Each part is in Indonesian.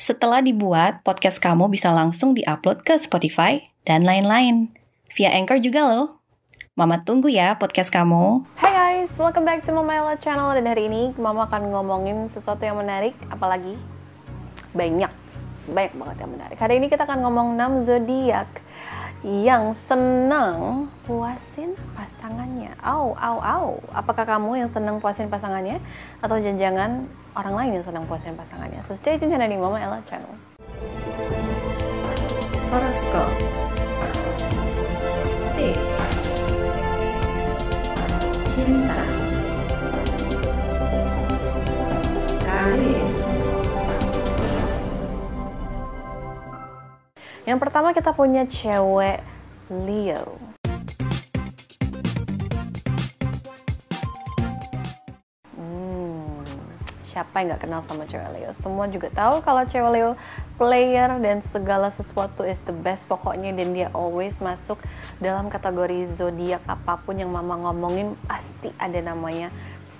Setelah dibuat, podcast kamu bisa langsung diupload ke Spotify dan lain-lain. Via Anchor juga loh. Mama tunggu ya podcast kamu. Hai guys, welcome back to Mama Ella Channel Dan hari ini Mama akan ngomongin sesuatu yang menarik Apalagi banyak, banyak banget yang menarik Hari ini kita akan ngomong 6 zodiak yang senang puasin pasangannya. Au, au, au. Apakah kamu yang senang puasin pasangannya atau jangan-jangan orang lain yang senang puasin pasangannya? So stay tune di Mama Ella Channel. Horoskop Tips Cinta Karir Yang pertama kita punya cewek Leo. Siapa yang nggak kenal sama cewek Leo? Semua juga tahu kalau cewek Leo player dan segala sesuatu is the best pokoknya dan dia always masuk dalam kategori zodiak apa pun yang mama ngomongin pasti ada namanya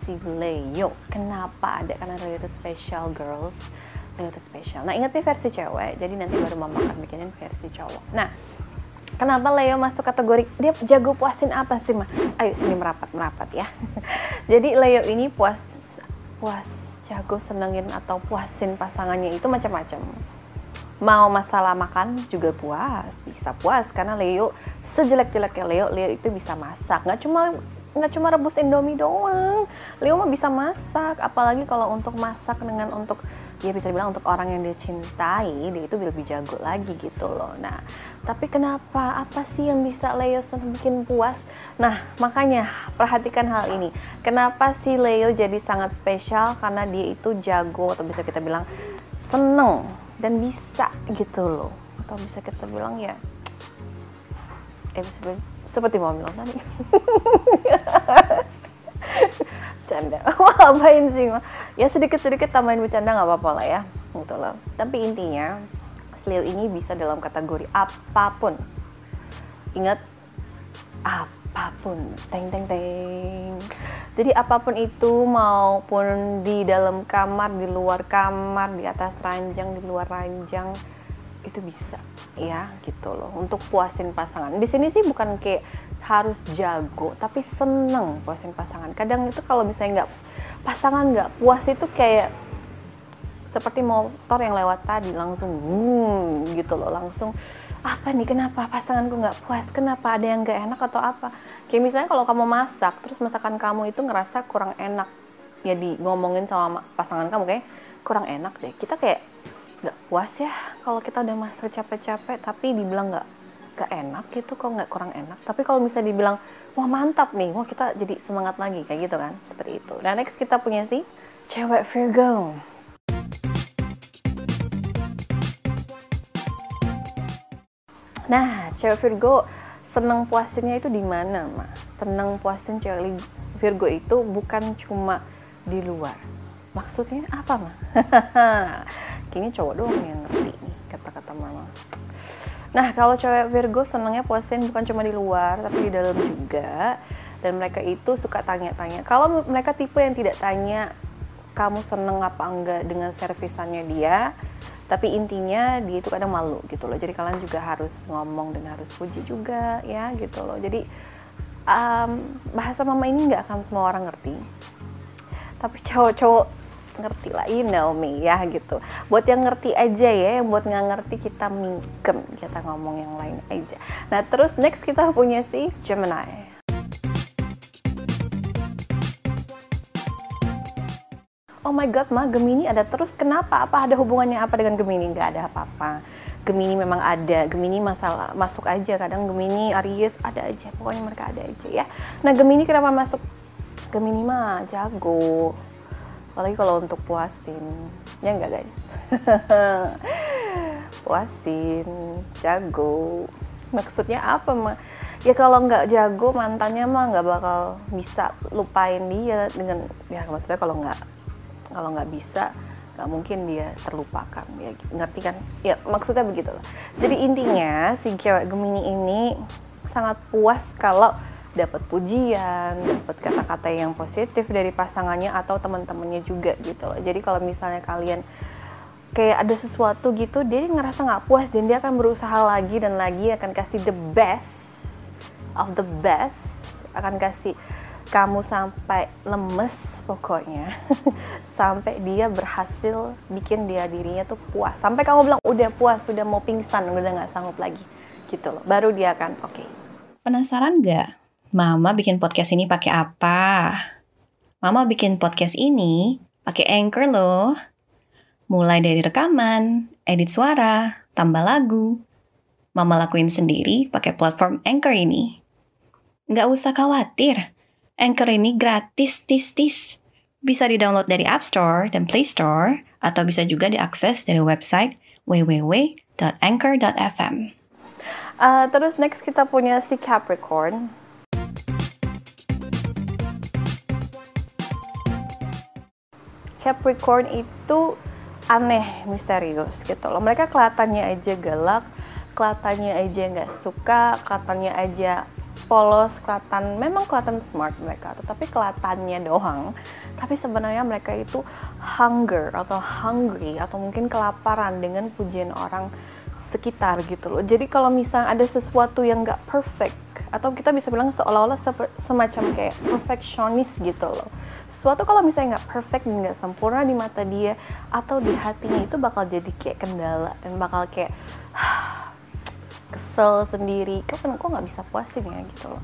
si Leo. Kenapa ada? Karena Leo itu special girls Leo itu spesial. Nah ingat nih versi cewek, jadi nanti baru mama akan bikinin versi cowok. Nah kenapa Leo masuk kategori dia jago puasin apa sih mah? Ayo sini merapat merapat ya. jadi Leo ini puas puas jago senengin atau puasin pasangannya itu macam-macam. Mau masalah makan juga puas, bisa puas karena Leo sejelek-jeleknya Leo, Leo itu bisa masak. Nggak cuma nggak cuma rebus Indomie doang. Leo mah bisa masak, apalagi kalau untuk masak dengan untuk ya bisa dibilang untuk orang yang dia cintai dia itu lebih jago lagi gitu loh. Nah tapi kenapa? Apa sih yang bisa Leo bikin puas? Nah makanya perhatikan hal ini. Kenapa sih Leo jadi sangat spesial? Karena dia itu jago atau bisa kita bilang seneng dan bisa gitu loh. Atau bisa kita bilang ya eh seperti, mau bilang tadi bercanda. Ngapain sih? Ya sedikit sedikit tambahin bercanda nggak apa-apa lah ya. Gitu loh. Tapi intinya Leo ini bisa dalam kategori apa pun. Ingat apa pun. Teng teng teng. Jadi apa pun itu maupun di dalam kamar di luar kamar di atas ranjang di luar ranjang itu bisa. Ya gitu loh. Untuk puasin pasangan. Di sini sih bukan kayak harus jago tapi seneng puasin pasangan. Kadang itu kalau misalnya nggak pasangan nggak puas itu kayak seperti motor yang lewat tadi langsung hmm, gitu loh langsung apa nih kenapa pasanganku nggak puas? Kenapa ada yang nggak enak atau apa? Kayak misalnya kalau kamu masak terus masakan kamu itu ngerasa kurang enak ya di ngomongin sama pasangan kamu kayak kurang enak deh. Kita kayak nggak puas ya kalau kita udah masak capek-capek tapi dibilang nggak gak enak gitu kok nggak kurang enak. Tapi kalau misalnya dibilang wah mantap nih wah kita jadi semangat lagi kayak gitu kan seperti itu. Dan next kita punya si cewek Virgo. Nah cewek Virgo seneng puasinnya itu di mana mah seneng puasin cewek Virgo itu bukan cuma di luar. Maksudnya apa mah kayaknya cowok doang yang ngerti nih kata-kata mama Nah, kalau cewek Virgo senangnya puasin bukan cuma di luar, tapi di dalam juga. Dan mereka itu suka tanya-tanya. Kalau mereka tipe yang tidak tanya, kamu seneng apa enggak dengan servisannya dia, tapi intinya dia itu kadang malu gitu loh. Jadi kalian juga harus ngomong dan harus puji juga ya gitu loh. Jadi um, bahasa mama ini nggak akan semua orang ngerti. Tapi cowok-cowok ngerti lah you know me ya gitu buat yang ngerti aja ya yang buat nggak ngerti kita mingkem kita ngomong yang lain aja nah terus next kita punya si Gemini Oh my god, mah Gemini ada terus. Kenapa? Apa ada hubungannya apa dengan Gemini? Nggak ada apa-apa. Gemini memang ada. Gemini masalah masuk aja. Kadang Gemini, Aries ada aja. Pokoknya mereka ada aja ya. Nah Gemini kenapa masuk? Gemini mah jago apalagi kalau untuk puasin. Ya enggak guys? Puasin jago. Maksudnya apa mah ya kalau nggak jago mantannya mah nggak bakal bisa lupain dia dengan ya maksudnya kalau nggak kalau nggak bisa nggak mungkin dia terlupakan. Ya ngerti kan? Ya maksudnya begitu lah jadi intinya si cewek Gemini ini sangat puas kalau dapat pujian, dapat kata-kata yang positif dari pasangannya atau teman-temannya juga gitu loh. Jadi kalau misalnya kalian kayak ada sesuatu gitu, dia ngerasa nggak puas dan dia akan berusaha lagi dan lagi akan kasih the best of the best, akan kasih kamu sampai lemes pokoknya sampai dia berhasil bikin dia dirinya tuh puas sampai kamu bilang udah puas sudah mau pingsan udah nggak sanggup lagi gitu loh baru dia akan oke okay. penasaran nggak Mama bikin podcast ini pakai apa? Mama bikin podcast ini pakai Anchor loh. Mulai dari rekaman, edit suara, tambah lagu. Mama lakuin sendiri pakai platform Anchor ini. Nggak usah khawatir, Anchor ini gratis tis-tis. Bisa di-download dari App Store dan Play Store, atau bisa juga diakses dari website www.anchor.fm. Uh, terus next kita punya si Capricorn. Capricorn itu aneh, misterius gitu loh. Mereka kelihatannya aja galak, kelihatannya aja nggak suka, kelihatannya aja polos, kelihatan memang kelihatan smart mereka, tetapi kelihatannya doang. Tapi sebenarnya mereka itu hunger atau hungry atau mungkin kelaparan dengan pujian orang sekitar gitu loh. Jadi kalau misalnya ada sesuatu yang nggak perfect atau kita bisa bilang seolah-olah semacam kayak perfectionist gitu loh sesuatu kalau misalnya nggak perfect nggak sempurna di mata dia atau di hatinya itu bakal jadi kayak kendala dan bakal kayak kesel sendiri. Kok kok nggak bisa puasin ya gitu loh.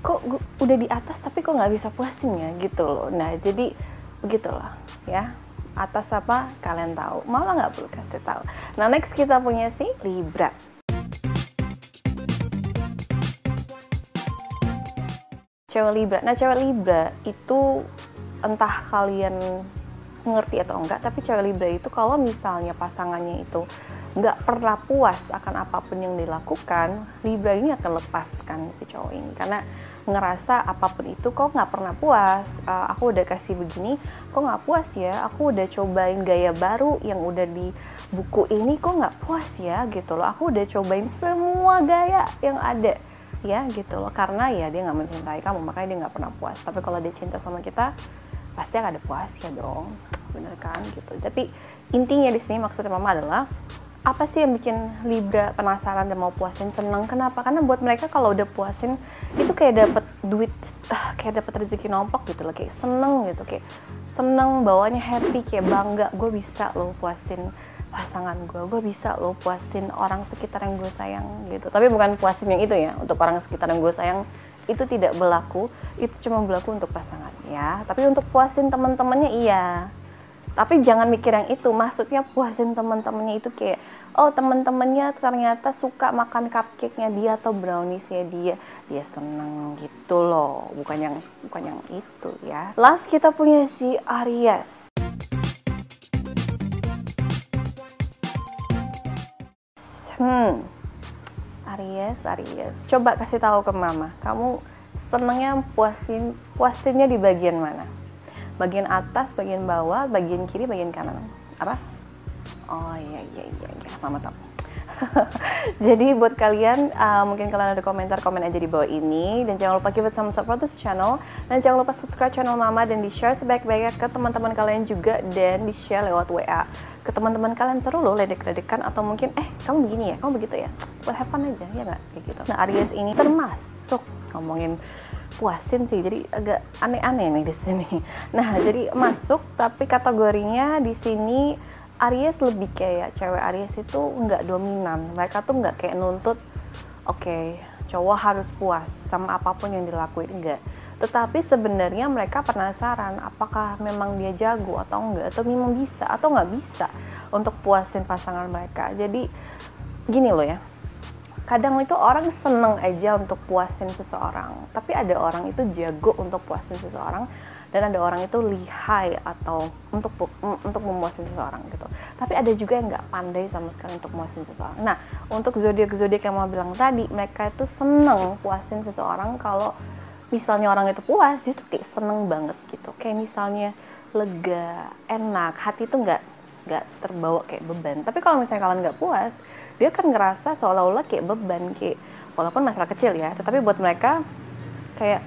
Kok udah di atas tapi kok nggak bisa puasin ya gitu loh. Nah jadi begitulah ya. Atas apa kalian tahu. Malah nggak perlu kasih tahu. Nah next kita punya si Libra. Cewek Libra. Nah cewek Libra itu entah kalian ngerti atau enggak tapi cewek Libra itu kalau misalnya pasangannya itu nggak pernah puas akan apa pun yang dilakukan Libra ini akan lepaskan si cowok ini. Karena ngerasa apa pun itu kok nggak pernah puas. Uh, aku udah kasih begini kok nggak puas ya? Aku udah cobain gaya baru yang udah di buku ini kok nggak puas ya? Gitu loh. Aku udah cobain semua gaya yang ada ya gitu loh. Karena ya dia nggak mencintai kamu makanya dia nggak pernah puas. Tapi kalau dia cinta sama kita pasti akan ada puasnya dong. Bener kan? Gitu. Tapi intinya di sini maksudnya mama adalah apa sih yang bikin Libra penasaran dan mau puasin seneng? Kenapa? Karena buat mereka kalau udah puasin itu kayak dapet duit uh, kayak dapet rezeki nomplok gitu loh. Kayak seneng gitu. Kayak seneng bawanya happy kayak bangga. Gue bisa lo puasin pasangan gue gue bisa lo puasin orang sekitar yang gue sayang gitu. Tapi bukan puasin yang itu ya untuk orang sekitar yang gue sayang itu tidak berlaku itu cuma berlaku untuk pasangan ya. Tapi untuk puasin teman-temannya iya. Tapi jangan mikir yang itu. Maksudnya puasin teman-temannya itu kayak oh teman-temannya ternyata suka makan cupcake-nya dia atau brownies-nya dia. Dia seneng gitu loh. Bukan yang bukan yang itu ya. Last kita punya si Aries. Hmm Aries, Aries. Coba kasih tahu ke mama, kamu senengnya puasin puasinnya di bagian mana? Bagian atas, bagian bawah, bagian kiri, bagian kanan. Apa? Oh iya iya iya, iya. mama tahu. Jadi buat kalian, uh, mungkin kalian ada komentar, komen aja di bawah ini. Dan jangan lupa give it some support this channel. Dan jangan lupa subscribe channel Mama dan di-share sebaik-baiknya ke teman-teman kalian juga. Dan di-share lewat WA ke teman-teman kalian seru loh ledek-ledekan atau mungkin eh kamu begini ya kamu begitu ya buat have fun aja ya nggak? Kayak gitu. Nah Aries ini termasuk ngomongin puasin sih jadi agak aneh-aneh nih di sini. Nah jadi masuk tapi kategorinya di sini Aries lebih kayak cewek Aries itu nggak dominan. Mereka tuh nggak kayak nuntut oke okay, cowok harus puas sama apa pun yang dilakuin. Enggak tetapi sebenarnya mereka penasaran apakah memang dia jago atau enggak atau memang bisa atau nggak bisa untuk puasin pasangan mereka. Jadi gini loh ya kadang itu orang seneng aja untuk puasin seseorang. Tapi ada orang itu jago untuk puasin seseorang dan ada orang itu lihai atau untuk untuk memuasin seseorang gitu. Tapi ada juga yang nggak pandai sama sekali untuk memuasin seseorang. Nah untuk zodiak zodiak yang mau bilang tadi mereka itu seneng puasin seseorang kalau misalnya orang itu puas dia tuh kayak seneng banget gitu. Kayak misalnya lega enak hati tuh nggak nggak terbawa kayak beban. Tapi kalau misalnya kalian nggak puas dia kan ngerasa seolah-olah kayak beban kayak walaupun masalah kecil ya tetapi buat mereka kayak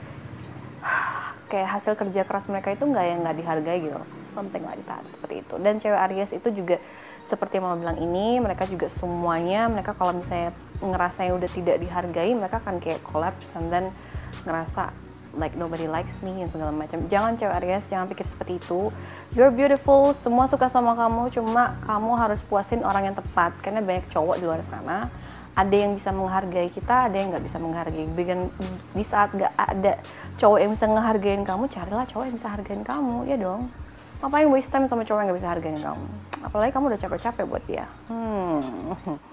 kayak hasil kerja keras mereka itu nggak yang nggak dihargai gitu something like that seperti itu. Dan cewek Aries itu juga seperti yang mama bilang ini mereka juga semuanya mereka kalau misalnya ngerasa yang udah tidak dihargai mereka akan kayak collapse then ngerasa like nobody likes me dan segala macam. Jangan cewek Aries, jangan pikir seperti itu. You're beautiful, semua suka sama kamu, cuma kamu harus puasin orang yang tepat karena banyak cowok di luar sana. Ada yang bisa menghargai kita, ada yang nggak bisa menghargai. Bikin di saat nggak ada cowok yang bisa ngehargain kamu, carilah cowok yang bisa hargain kamu, ya dong. Ngapain waste time sama cowok yang nggak bisa hargain kamu? Apalagi kamu udah capek-capek buat dia. Hmm.